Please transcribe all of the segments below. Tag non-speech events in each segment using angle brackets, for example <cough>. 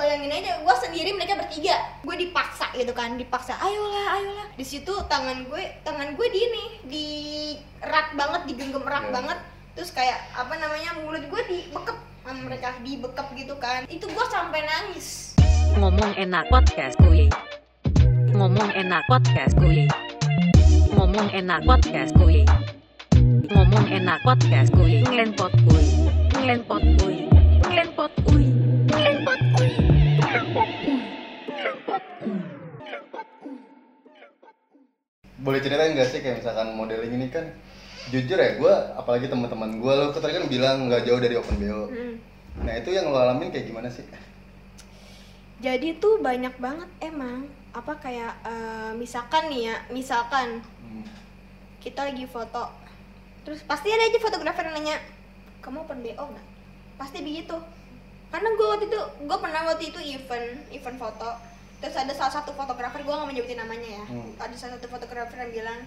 bayangin aja gue sendiri mereka bertiga gue dipaksa gitu kan dipaksa ayolah ayolah di situ tangan gue tangan gue di ini di erat banget digenggam erat Iya. banget terus kayak apa namanya mulut gue dibekep sama mereka dibekep gitu kan itu gue sampai nangis Ngomong enak podcast kuy. Ngomong enak podcast kuy. Ngomong enak podcast kuy. Ngomong enak podcast kuy. Ngelenpot kuy. Ngelenpot kuy. Ngelenpot boleh ceritain nggak sih kayak misalkan modeling ini kan jujur ya gue apalagi teman-teman gue lo tadi kan bilang nggak jauh dari open bo Hmm. nah itu yang lo alamin kayak gimana sih? Jadi tuh banyak banget emang. Apa kayak eh, misalkan nih ya misalkan Hmm. kita lagi foto terus pasti ada aja fotografer yang nanya kamu open bo nggak? Pasti begitu. Karena gue waktu itu gue pernah waktu itu event event foto terus ada salah satu fotografer gue nggak menyebutin namanya ya. Hmm. ada salah satu fotografer yang bilang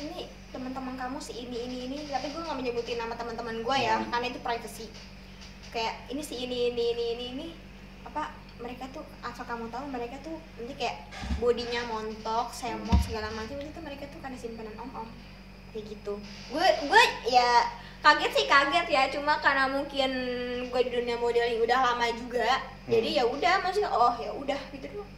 ini teman-teman kamu si ini ini ini. Tapi gue nggak menyebutin nama teman-teman gue ya Hmm. karena itu privacy. Kayak ini si ini ini ini ini ini. Apa mereka tuh asal kamu tahu mereka tuh nanti kayak bodinya montok semok segala macam itu mereka tuh karena simpanan om om kayak gitu. Gue gue ya kaget sih kaget ya. Cuma karena mungkin gue di dunia modeling udah lama juga jadi ya udah maksudnya oh ya udah gitu doang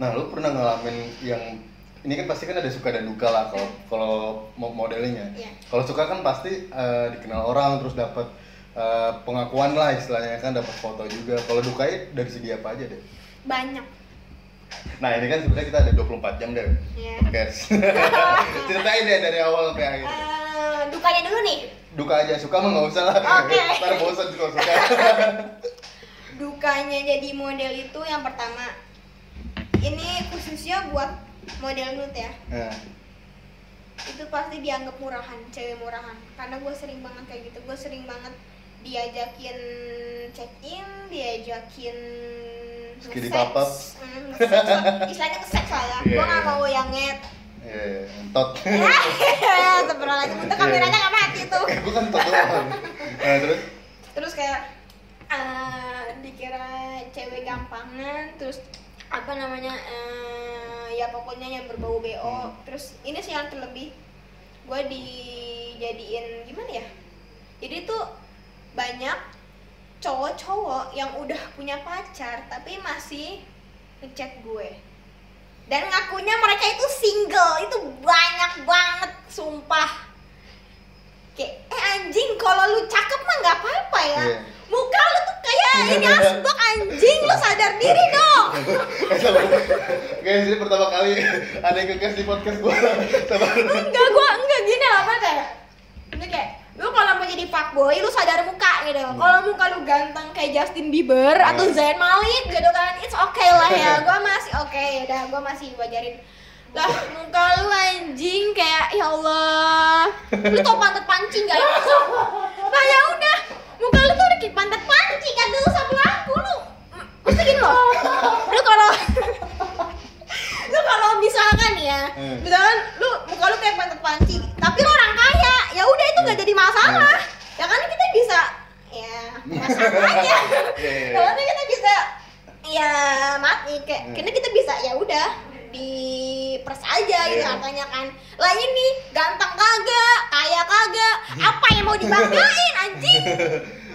nah lo pernah ngalamin yang ini kan pasti kan ada suka dan duka lah kalau kalau mau modelingnya Iya. kalau suka kan pasti eh, dikenal orang terus dapat eh, pengakuan lah istilahnya kan dapat foto juga. Kalau dukanya dari segi apa aja deh? Banyak. Nah ini kan sebenarnya kita ada 24 jam deh ya podcast. <laughs> Ceritain deh dari awal sampai akhir. Eh, dukanya dulu nih. Duka aja suka mah nggak usah lah. Oke. <laughs> ntar bosan kalau suka. <laughs> Dukanya jadi model itu yang pertama ini khususnya buat model nude ya. Nah, itu pasti dianggap murahan cewek murahan. Karena gue sering banget kayak gitu. Gue sering banget diajakin check in diajakin Skidi papap. Lah. istilahnya nge-sex lah ya. Gue Iya, nggak iya. mau yang nget eh entot. <laughs> Sebenarnya. Itu kameranya nggak mati tuh. Gue kan entot nah, <laughs> terus? Terus kayak eh, dikira cewek gampangan terus apa namanya eh, ya pokoknya yang berbau bo Hmm. terus ini sih yang terlebih gue dijadiin gimana ya? Jadi tuh banyak cowok-cowok yang udah punya pacar tapi masih ngechat gue. Dan ngakunya mereka itu single itu banyak banget sumpah. Kayak eh anjing kalau lu cakep mah nggak apa-apa ya. Iya. Muka lu tuh kayak ini asbak anjing lu sadar diri dong. guys ini pertama kali ada yang ngegas di podcast sabar enggak gua enggak gini apa kayak? Ini kayak lu kalau mau jadi fuckboy lu sadar muka gitu. Kalau muka lu ganteng kayak Justin Bieber atau Hmm. Zayn Malik gitu kan it's okay lah ya. Gua masih oke udah gua masih wajarin. Lah muka lu anjing kayak ya Allah. Lu tau pantat pancing gak ya nah ya udah muka lu tuh udah kayak pantat pancing kan dulu sama lampu lu mesti gini loh lu kalau lu kalau misalkan ya Hmm. misalkan lu muka lu kayak pantat pancing tapi lu orang kaya ya udah itu gak jadi masalah ya kan kita bisa ya masalahnya Iya, iya, iya. kalau kita bisa ya mati kayak Hmm. karena kita bisa ya udah di pers aja gitu Iya. hartanya kan lah ini ganteng kagak kaya kagak apa yang mau dibanggain anjing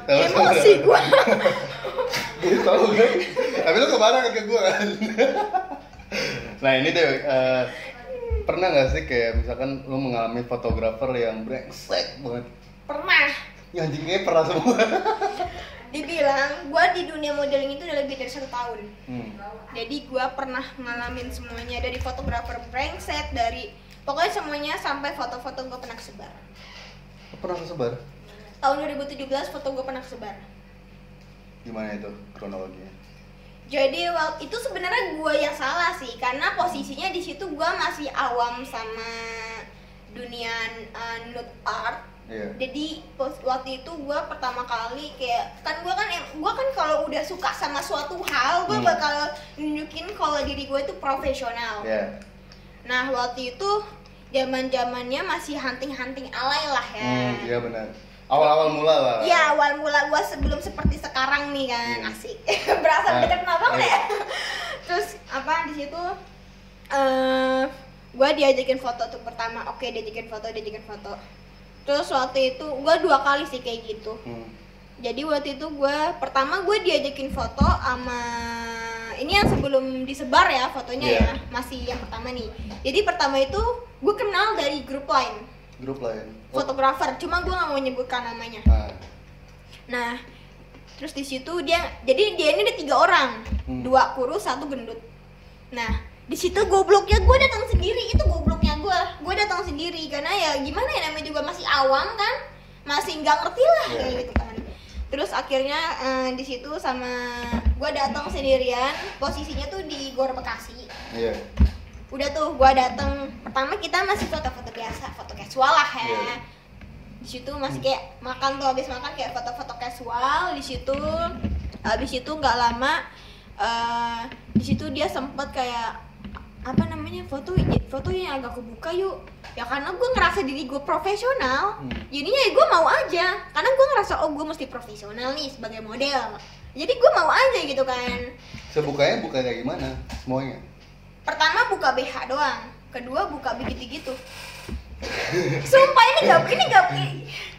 emosi gua Gue tau kan Tapi lu ke mana ke gue kan Nah eh, Pernah gak sih kayak misalkan lu mengalami fotografer yang brengsek banget pernah Ya anjing kayaknya pernah semua <laughs> dibilang gua di dunia modeling itu udah lebih dari satu tahun hmm. jadi gua pernah ngalamin semuanya dari fotografer brengsek dari pokoknya semuanya sampai foto-foto gua pernah kesebar Lu Pernah kesebar? tahun 2017 foto gua pernah kesebar Gimana itu kronologinya? Jadi well, itu sebenarnya gua yang salah sih karena posisinya di situ gua masih awam sama dunia uh, nude art. Iya. Jadi pos- waktu itu gue pertama kali kayak kan gue kan gua kan kalau udah suka sama suatu hal gue Hmm. bakal nunjukin kalau diri gue itu profesional. Iya. Nah waktu itu zaman zamannya masih hunting hunting alay lah ya. Hmm, iya benar Awal-awal mula lah Iya awal mula gue sebelum seperti sekarang nih kan Hmm. asik <laughs> berasa Nah. deket apa apa di situ eh gue diajakin foto tuh pertama oke diajakin foto diajakin foto terus waktu itu gue dua kali sih kayak gitu Hmm. jadi waktu itu gue pertama gue diajakin foto sama ini yang sebelum disebar ya fotonya Iya. ya masih yang pertama nih jadi pertama itu gue kenal dari grup lain Grup lain. Fotografer cuma gue nggak mau nyebutkan namanya Ah. nah terus di situ dia jadi dia ini ada tiga orang Hmm. dua kurus satu gendut nah di situ gobloknya gue datang sendiri itu gobloknya gue gue datang sendiri karena ya gimana ya namanya juga masih awam kan masih nggak ngerti lah Iya. kayak gitu kan terus akhirnya eh, di situ sama gue datang sendirian posisinya tuh di Gor Bekasi Iya. Udah tuh gua datang pertama kita masih foto-foto biasa foto casual lah ya Iya. di situ masih kayak makan tuh habis makan kayak foto-foto casual di situ habis itu nggak lama eh di situ dia sempet kayak apa namanya foto foto yang agak kebuka yuk ya karena gue ngerasa diri gue profesional Hmm. jadinya ya gue mau aja karena gue ngerasa oh gue mesti profesional nih sebagai model jadi gue mau aja gitu kan Sebukanya buka kayak gimana? Semuanya. Pertama buka BH doang kedua buka begitu gitu sumpah ini gak ini gak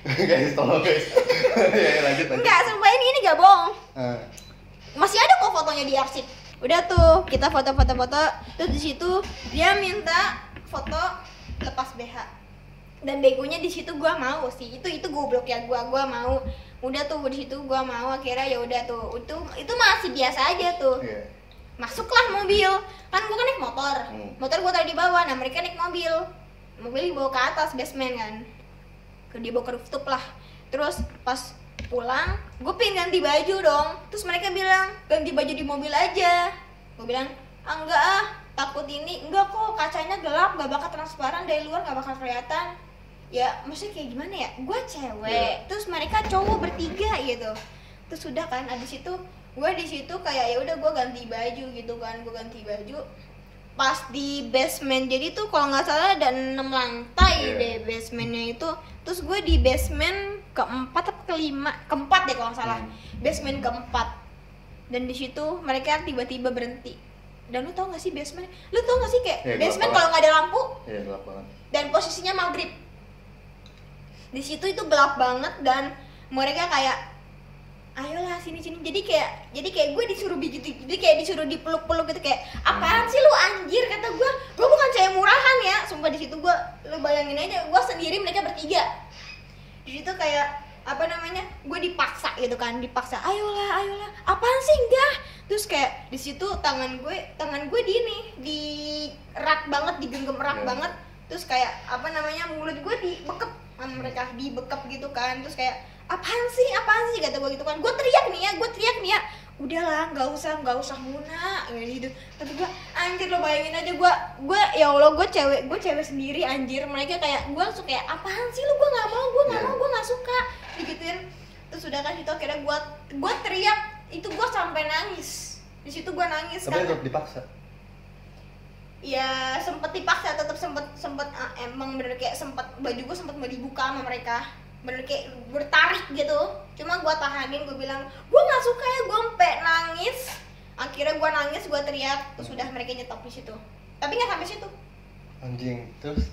guys, tolong guys. <laughs> ya, ya, lanjut lanjut. enggak sumpah ini ini gak bohong. Ah. masih ada kok fotonya di arsip. Udah tuh kita foto-foto-foto. Terus di situ dia minta foto lepas BH dan begonya di situ gua mau sih. Itu itu goblok ya gua gua mau. Udah tuh di situ gua mau akhirnya ya udah tuh. Itu itu masih biasa aja tuh. Iya. Masuklah mobil. Kan gua kan naik motor. Hmm. motor gua taruh di bawah nah mereka naik mobil. Mobil dibawa ke atas basement kan. Ke dibawa ke rooftop lah. Terus pas pulang gue pengen ganti baju dong. Terus mereka bilang ganti baju di mobil aja. Gue bilang ah enggak ah. Takut ini. Enggak kok kacanya gelap gak bakal transparan dari luar gak bakal kelihatan. Ya maksudnya kayak gimana ya? Gue cewek. Iya. terus mereka cowok bertiga gitu. Terus udah kan abis itu gue di situ kayak ya udah gue ganti baju gitu kan. Gue ganti baju pas di basement. Jadi tuh kalau nggak salah ada enam lantai Iya. deh basementnya itu. Terus gue di basement keempat atau kelima? Keempat deh kalau nggak salah. Hmm. basement keempat. Dan di situ mereka tiba-tiba berhenti. Dan lu tau gak sih basement? Lu tau gak sih kayak Iya, basement kalau nggak ada lampu? Iya, gelap banget. dan posisinya maghrib. Di situ itu gelap banget dan mereka kayak ayolah sini sini. Jadi kayak jadi kayak gue disuruh begitu jadi kayak disuruh dipeluk peluk gitu kayak apaan sih lu anjir? Kata gue. Gue bukan cewek murahan ya sumpah di situ gue lu bayangin aja gue sendiri mereka bertiga. Di situ kayak apa namanya gue dipaksa gitu kan dipaksa ayolah ayolah. Apaan sih? Enggak terus kayak di situ tangan gue tangan gue di ini di erat banget digenggam erat Iya. banget. Terus kayak apa namanya mulut gue dibekep sama mereka dibekep gitu kan. Terus kayak apaan sih? Apaan sih? Kata gue gitu kan. Gue teriak nih ya gue teriak nih ya. Udahlah nggak usah nggak usah muna. Gitu. Tapi gue anjir lo bayangin aja gue gue ya allah gue cewek gue cewek sendiri anjir. Mereka kayak gue langsung kayak apaan sih lu gue nggak mau gue nggak Iya. mau gue nggak suka. Digituin terus udah kan itu akhirnya gue gue teriak. Itu gue sampai nangis. Di situ gue nangis Tapi karena dipaksa. Ya sempet dipaksa tetap sempet sempet ah, emang bener kayak sempet baju gue sempet mau dibuka sama mereka. Bener kayak bertarik gitu. Cuma gue tahanin gue bilang gue nggak suka ya gue sampai nangis. Akhirnya gue nangis gue teriak terus udah mereka nyetop di situ. Tapi nggak sampai situ. Anjing. Terus?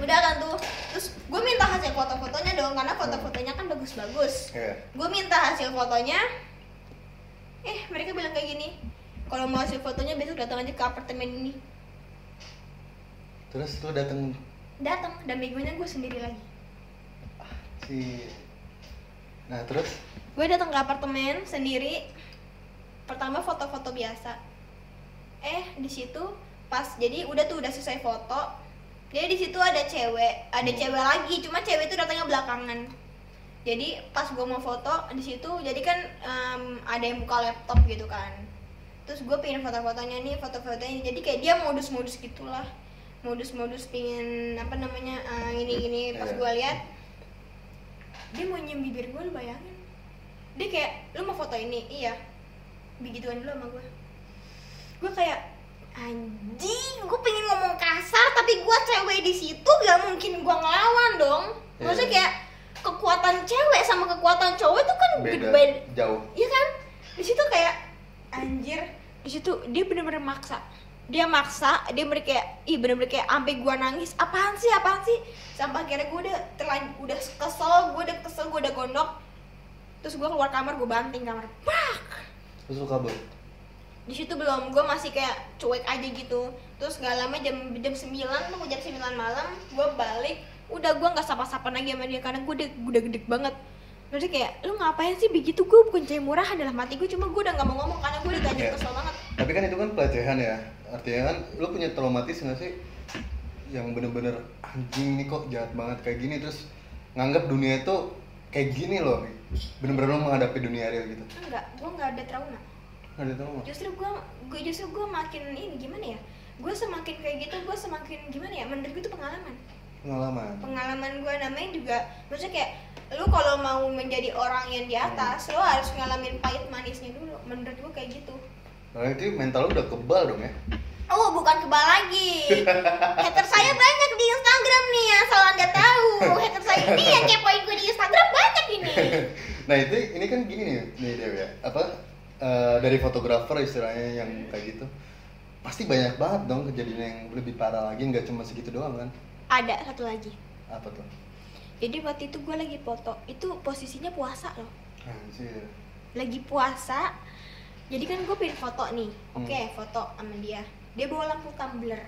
Udah kan tuh. Terus gue minta hasil foto-fotonya dong karena foto-fotonya kan bagus-bagus. Ya. gue minta hasil fotonya. Eh mereka bilang kayak gini kalau mau hasil fotonya besok datang aja ke apartemen ini Terus lu datang datang dan begonya gue sendiri lagi. Si Nah, terus? Gue datang ke apartemen sendiri. Pertama foto-foto biasa. Eh di situ pas jadi udah tuh udah selesai foto. Jadi di situ ada cewek ada Hmm. cewek lagi cuma cewek itu datangnya belakangan. Jadi pas gue mau foto di situ jadi kan em, ada yang buka laptop gitu kan. Terus gue pengen foto-fotonya nih foto-fotonya jadi kayak dia modus-modus gitulah modus-modus pengen apa namanya eh, ini gini pas gue lihat dia mau nyium bibir gue lu bayangin. Dia kayak lu mau foto ini iya. Begituan dulu sama gue gue kayak anjing gue pengen ngomong kasar tapi gue cewek di situ gak mungkin gue ngelawan dong. Iya. maksudnya kayak kekuatan cewek sama kekuatan cowok itu kan beda beda jauh. Iya kan? Di situ kayak anjir, di situ dia bener-bener maksa dia maksa dia bener kayak ih bener-bener kayak sampai gua nangis apaan sih apaan sih? Sampai akhirnya gua udah terlan udah kesel gua udah kesel gua udah gondok. Terus gua keluar kamar gua banting kamar. Pak! terus lu kabur? Di situ belum gue masih kayak cuek aja gitu. Terus gak lama jam jam 9 tuh jam 9 malam gue balik. Udah gue nggak sapa-sapa lagi sama dia karena gue udah udah gede banget. Maksudnya kayak lu ngapain sih? Begitu gue bukan cewek murah adalah mati gue cuma gue udah nggak mau ngomong karena gue udah Iya. kesel banget tapi kan itu kan pelecehan ya. Artinya kan lu punya traumatis nggak sih? Yang bener-bener anjing nih kok jahat banget kayak gini. Terus nganggap dunia itu kayak gini loh. Bener-bener lu menghadapi dunia real gitu. Enggak gue nggak ada trauma. Nggak ada trauma? Justru gue gue justru gue makin ini gimana ya? Gue semakin kayak gitu gue semakin gimana ya? Menurut gue itu pengalaman. Pengalaman? Pengalaman gue namanya juga maksudnya kayak lu kalau mau menjadi orang yang di atas lu harus ngalamin pahit manisnya dulu. Menurut gue kayak gitu Nah itu mental lu udah kebal dong ya? Oh bukan kebal lagi. <laughs> Hater saya banyak di Instagram nih asal anda tahu. Hater saya ini yang kepoin gue di Instagram banyak ini. <laughs> Nah itu ini kan gini nih, nih Dew ya. Apa eh, dari fotografer istilahnya yang kayak gitu Pasti banyak banget dong kejadian yang lebih parah lagi nggak cuma segitu doang kan? Ada satu lagi. Apa tuh? jadi waktu itu gue lagi foto itu posisinya puasa loh. Anjir. Lagi puasa jadi kan gue pengen foto nih. Hmm. oke foto sama dia. Dia bawa lampu tumbler.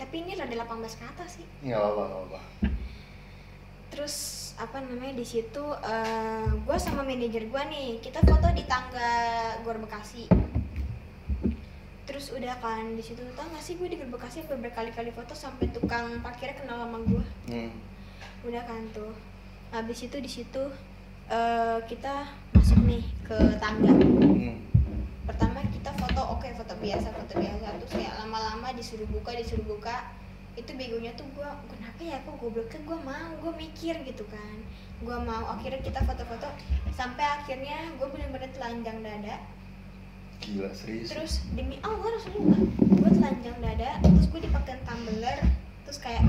Tapi ini rada 18 ke atas sih. Nggak apa-apa, nggak apa-apa. Terus apa namanya di situ gue sama manajer gue nih kita foto di tangga Gor Bekasi. Terus udah kan di situ tau gak sih gue di Gor Bekasi sampai berkali-kali foto sampai tukang parkirnya kenal sama gue hmm. udah kan tuh. Habis itu di situ eh, kita masuk nih ke tangga. Hmm. pertama kita foto oke foto biasa foto biasa. Terus kayak lama-lama disuruh buka disuruh buka. Itu begonya tuh gue kenapa ya kok gobloknya? Gue mau gue mikir gitu kan. Gue mau akhirnya kita foto-foto. Sampai akhirnya gue bener-bener telanjang dada. Gila, serius? Terus demi Allah Rasulullah gue telanjang dada terus gue dipakai tumbler. Terus kayak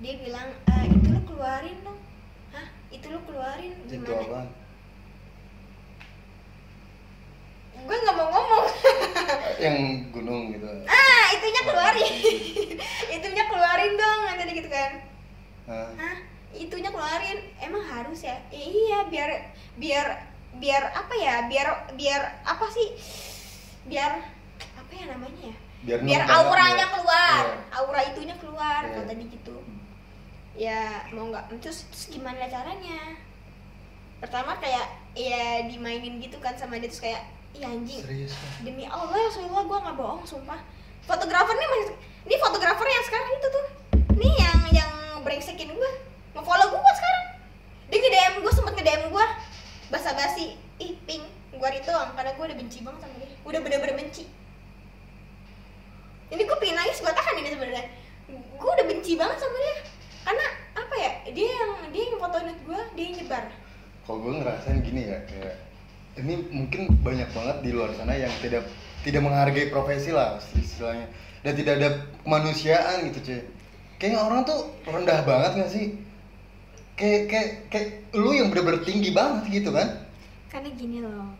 dia bilang "Eh, itu lu keluarin dong. Hah? Itu lu keluarin? Itu gimana apaan? gue nggak mau ngomong Yang gunung gitu. Ah itunya keluarin. <laughs> Itunya keluarin dong nanti gitu kan. Hah? Hah? itunya keluarin. Emang harus ya? "Eh, iya biar biar biar apa ya? Biar biar apa sih? Biar apa ya namanya ya? Biar, biar auranya aja. keluar. Iya. aura itunya keluar kata dia gitu. Ya mau nggak? Terus, terus gimana caranya? Pertama kayak ya dimainin gitu kan sama dia terus kayak iya anjing. Serius kan? demi Allah Rasulullah gue nggak bohong sumpah. Fotografer nih masih ini fotografer yang sekarang itu tuh. Nih yang yang brengsekin gue ngefollow gue sekarang. Dia nge DM gue sempet nge DM gue basa-basi. Ih ping gue itu karena gue udah benci banget sama dia. Udah bener-bener benci. Ini gue pengen nangis gue tahan ini sebenarnya? Gue udah benci banget sama dia. Karena apa ya? Dia yang dia yang fotoin gue dia yang nyebar. Kalau gue ngerasain gini ya kayak ini mungkin banyak banget di luar sana yang tidak tidak menghargai profesi lah istilahnya. Dan tidak ada kemanusiaan gitu cuy kayaknya orang tuh rendah banget gak sih? Kayak kayak kayak lu yang bener-bener tinggi banget gitu kan? Karena gini loh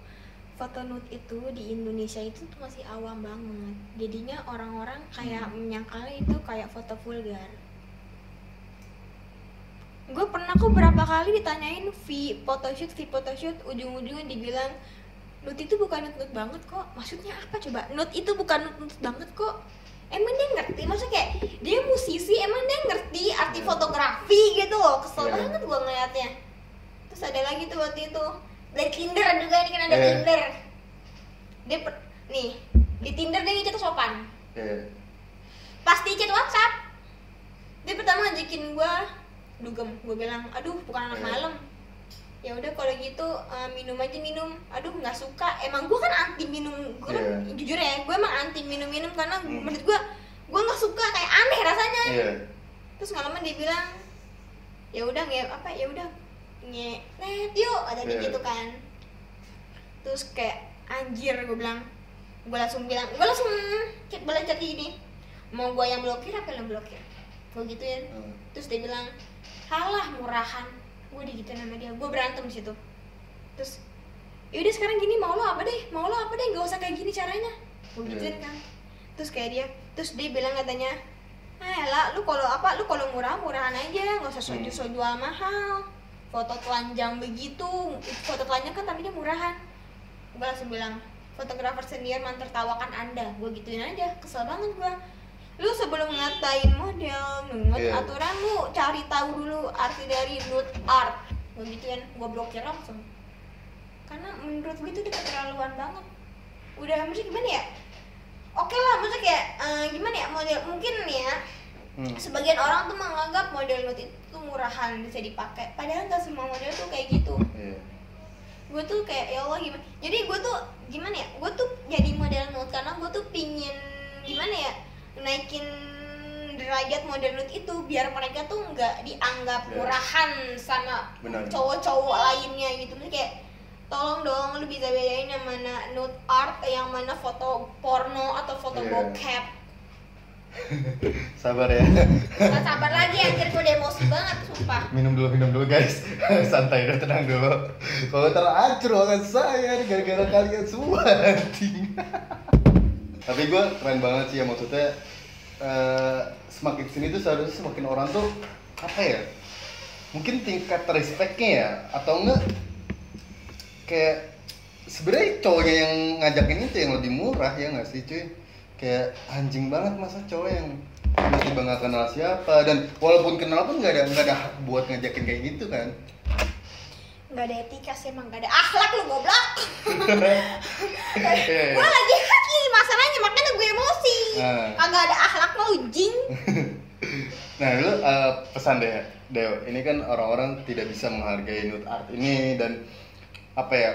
foto nude itu di Indonesia itu tuh masih awam banget. Jadinya orang-orang kayak menyangkalnya itu kayak foto vulgar gue pernah kok berapa kali ditanyain V photoshoot V photoshoot ujung-ujungnya dibilang nude itu bukan nude nude banget kok. Maksudnya apa coba? Nude itu bukan nude nude banget kok. Emang dia ngerti? Maksudnya kayak dia musisi emang dia ngerti arti Iya. fotografi gitu loh? Kesel Iya. banget gue ngeliatnya. Terus ada lagi tuh waktu itu dari Tinder juga ini kan ada Iya. Tinder. Dia per- nih di Tinder dia ngechat sopan. Kayak pas di chat WhatsApp dia pertama ngajakin gue dugem. Gue bilang aduh bukan anak Iya. malam. Ya udah kalau gitu eh, minum aja minum. Aduh nggak suka. Emang gue kan anti minum gue kan Iya. jujur ya gue emang anti minum minum karena Hmm. menurut gue gue nggak suka kayak aneh rasanya. Iya. Terus nggak lama dia bilang ya udah nge apa ya udah nge net yuk ada Iya. gitu kan. Terus kayak anjir gue bilang. Gue langsung bilang gue langsung chat balas chat ini. Mau gue yang blokir apa yang blokir? Gue gituin. Hmm. terus dia bilang halah murahan. Gue digituin sama dia. Gue berantem di situ. Terus yaudah sekarang gini mau lo apa deh? Mau lo apa deh? Nggak usah kayak gini caranya. Gue Iya. gituin kan. Terus kayak dia terus dia bilang katanya ah lah lu kalau apa lu kalau murah murahan aja. Nggak usah soju so jual mahal. Foto telanjang begitu. Foto telanjang kan tapi dia murahan. Gue langsung bilang fotografer senior mentertawakan anda. Gue gituin aja. Kesel banget gue lu sebelum ngatain model nude Iya. aturan lu cari tahu dulu arti dari nude art. Gue gituin gue blokir langsung. Karena menurut gue itu udah keterlaluan banget. Udah maksudnya gimana ya? Oke lah maksudnya kayak eh, gimana ya? Model mungkin nih ya Hmm. sebagian orang tuh menganggap model nude itu murahan bisa dipakai. Padahal nggak semua model tuh kayak gitu. Iya. gue tuh kayak ya Allah gimana? Jadi gue tuh gimana ya? Gue tuh jadi model nude karena gue tuh pingin gimana ya naikin derajat model nude itu biar mereka tuh nggak dianggap Ya. murahan sama cowok-cowok lainnya gitu Maksudnya kayak tolong dong lu bisa bedain yang mana nude art yang mana foto porno atau foto Iya. bokep <laughs> Sabar ya. Gak sabar lagi anjir gue udah emosi banget sumpah minum dulu, minum dulu guys. <laughs> Santai dulu, tenang dulu. Kalau terhancur banget saya gara-gara kalian semua. <laughs> Tapi gue keren banget sih ya maksudnya eh, semakin sini tuh seharusnya semakin orang tuh apa ya? Mungkin tingkat respectnya ya atau enggak kayak sebenarnya cowoknya yang ngajakin itu yang lebih murah ya nggak sih cuy kayak anjing banget masa cowok yang tiba-tiba nggak kenal siapa dan walaupun kenal pun nggak ada nggak ada hak buat ngajakin kayak gitu kan Gak ada etika sih emang gak ada akhlak lu goblok. <laughs> Gue lagi happy masalahnya makanya gue emosi. Nah. Kagak ada akhlak lo jing. <laughs> Nah lu eh, pesan deh Deo. Ini kan orang-orang tidak bisa menghargai nude art ini dan apa ya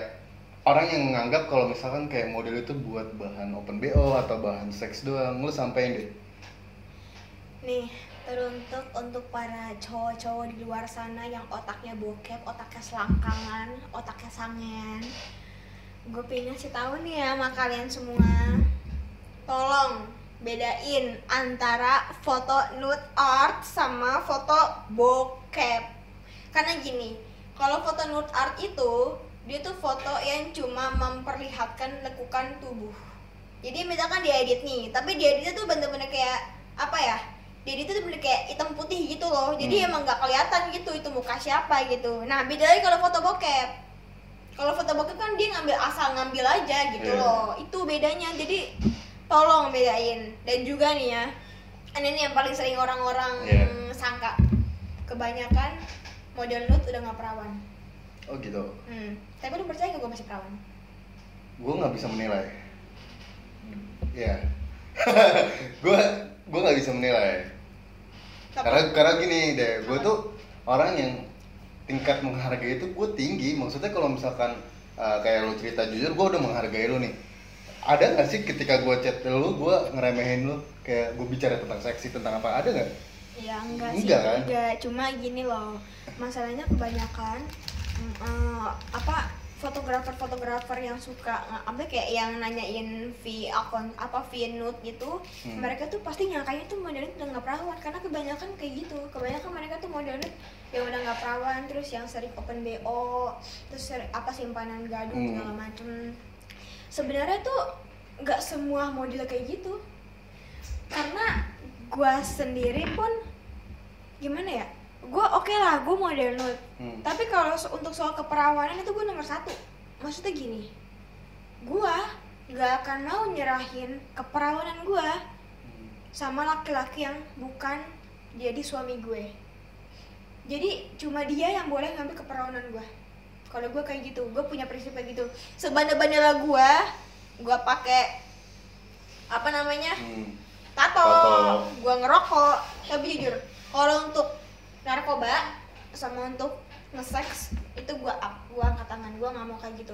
orang yang menganggap kalau misalkan kayak model itu buat bahan open bo atau bahan seks doang lu sampein deh. Nih teruntuk untuk para cowok-cowok di luar sana yang otaknya bokep, otaknya selangkangan, otaknya sangean Gue pengen ngasih tahu nih ya sama kalian semua. Tolong bedain antara foto nude art sama foto bokep. Karena gini, kalau foto nude art itu dia tuh foto yang cuma memperlihatkan lekukan tubuh. Jadi misalkan diedit nih tapi dieditnya tuh bener-bener kayak apa ya dieditnya tuh bener kayak hitam putih gitu loh. Jadi Hmm. emang nggak kelihatan gitu itu muka siapa gitu. Nah beda lagi kalau foto bokep kalau foto bokep kan dia ngambil asal ngambil aja gitu Iya. loh. Itu bedanya. Jadi tolong bedain. Dan juga nih ya ini yang paling sering orang-orang Iya. sangka. Kebanyakan model nude udah nggak perawan. Oh gitu. Hmm. tapi lu percaya gak gue masih perawan? Gue nggak bisa menilai. Ya gue gue nggak bisa menilai. Karena karena gini deh gue tuh orang yang tingkat menghargai itu gue tinggi maksudnya kalau misalkan uh, kayak lu cerita jujur gue udah menghargai lu nih ada nggak sih ketika gue chat lu gue ngeremehin lu kayak gue bicara tentang seksi tentang apa ada nggak Ya enggak, Enggak, sih, kan? enggak. Cuma gini loh, masalahnya kebanyakan eh, apa fotografer-fotografer yang suka apa kayak yang nanyain v akun apa v nude gitu, Hmm. mereka tuh pasti nyangkanya tuh modelnya udah nggak perawan karena kebanyakan kayak gitu, kebanyakan mereka tuh modelnya yang udah nggak perawan, terus yang sering open bo, terus sering, apa simpanan gaduh Hmm. segala macem. Sebenarnya tuh nggak semua model kayak gitu karena gua sendiri pun gimana ya gue oke lah gue model nude Hmm. tapi kalau so- untuk soal keperawanan itu gue nomor satu. Maksudnya gini gue gak akan mau nyerahin keperawanan gue sama laki-laki yang bukan jadi suami gue. Jadi cuma dia yang boleh ngambil keperawanan gue kalau gue kayak gitu gue punya prinsip kayak gitu sebandel-bandel gue gue pakai apa namanya Hmm. tato, Tato. gue ngerokok. Tapi jujur kalau untuk narkoba sama untuk nge-sex itu gue up gue angkat tangan gue nggak mau kayak gitu.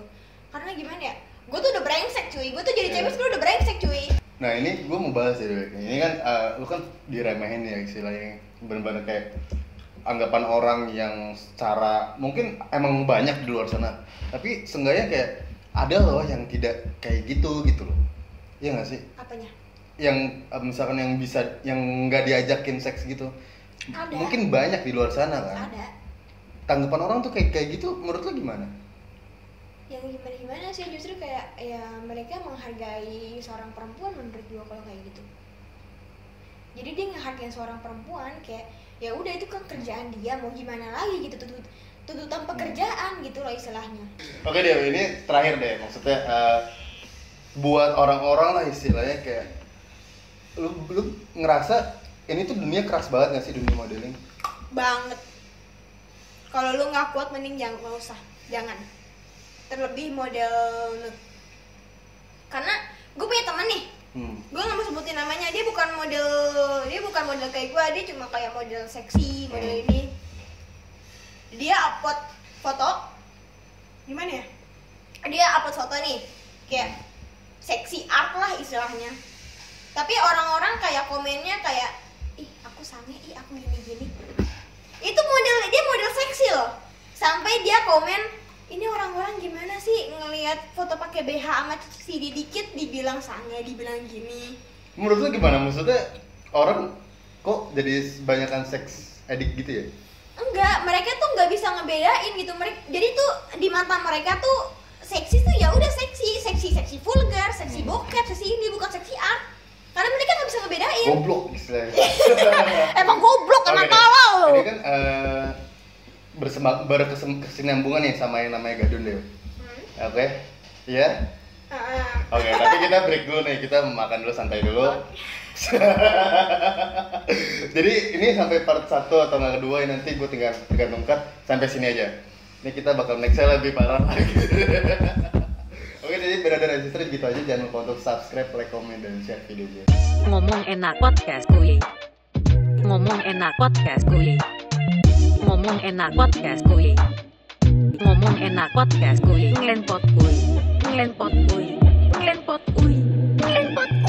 Karena gimana ya? Gue tuh udah brengsek cuy. Gue tuh jadi Iya. cewek sekarang udah brengsek cuy. Nah ini gue mau bahas ya, ini kan eh, lu kan diremehin ya istilahnya. Bener-bener kayak anggapan orang yang secara mungkin emang banyak di luar sana, tapi seenggaknya kayak ada loh yang tidak kayak gitu gitu loh, iya nggak sih? apanya? Yang eh, misalkan yang bisa yang nggak diajakin seks gitu, Ada. mungkin banyak di luar sana kan? ada Tanggapan orang tuh kayak kayak gitu, menurut lu gimana? yang gimana gimana sih justru kayak ya mereka menghargai seorang perempuan menurut gue kalau kayak gitu jadi dia ngehargain seorang perempuan kayak ya udah itu kan kerjaan dia mau gimana lagi gitu tutut tuntutan pekerjaan gitu loh istilahnya Oke deh, ini terakhir deh maksudnya eh, buat orang-orang lah istilahnya kayak lu lu ngerasa ini tuh dunia keras banget gak sih dunia modeling? banget. Kalau lu nggak kuat mending jangan nggak usah. Jangan. Terlebih model karena gue punya temen nih. Hmm. gue nggak mau sebutin namanya. Dia bukan model dia bukan model kayak gue dia cuma kayak model seksi model Hmm. ini. Dia upload foto. Gimana ya? Dia upload foto nih. Kayak seksi art lah istilahnya. Tapi orang-orang kayak komennya kayak aku sange ih aku gini gini itu model dia model seksi loh. Sampai dia komen ini orang-orang gimana sih ngelihat foto pakai BH sama CD dikit? Dibilang sange dibilang gini. Menurut lu gimana? Maksudnya orang kok jadi kebanyakan seks edik gitu ya? enggak mereka tuh nggak bisa ngebedain gitu. Mereka jadi tuh di mata mereka tuh seksi tuh ya udah seksi. Seksi seksi vulgar seksi Hmm. bokep seksi ini bukan seksi art karena mereka nggak bisa ngebedain Goblok istilahnya. <laughs> emang goblok emang deh. tolol lo Ini kan eh, bersema- berkesinambungan nih sama yang namanya Gadun deh. Hmm. Oke, iya. Ah, Oke, tapi kita break dulu nih, kita makan dulu santai dulu. <laughs> Jadi ini sampai part 1 atau nggak kedua ini nanti gue tinggal tergantung cut sampai sini aja. Ini kita bakal next lebih parah lagi. <laughs> Jadi berada register gitu aja. Jangan lupa untuk subscribe, like, comment, dan share videonya. Ngomong enak podcast kuy. Ngomong enak podcast kuy. Ngomong enak podcast kuy. Ngomong enak podcast kuy. Ngelenpot kuy. Ngelenpot kuy. Ngelenpot kuy. Ngelenpot kuy.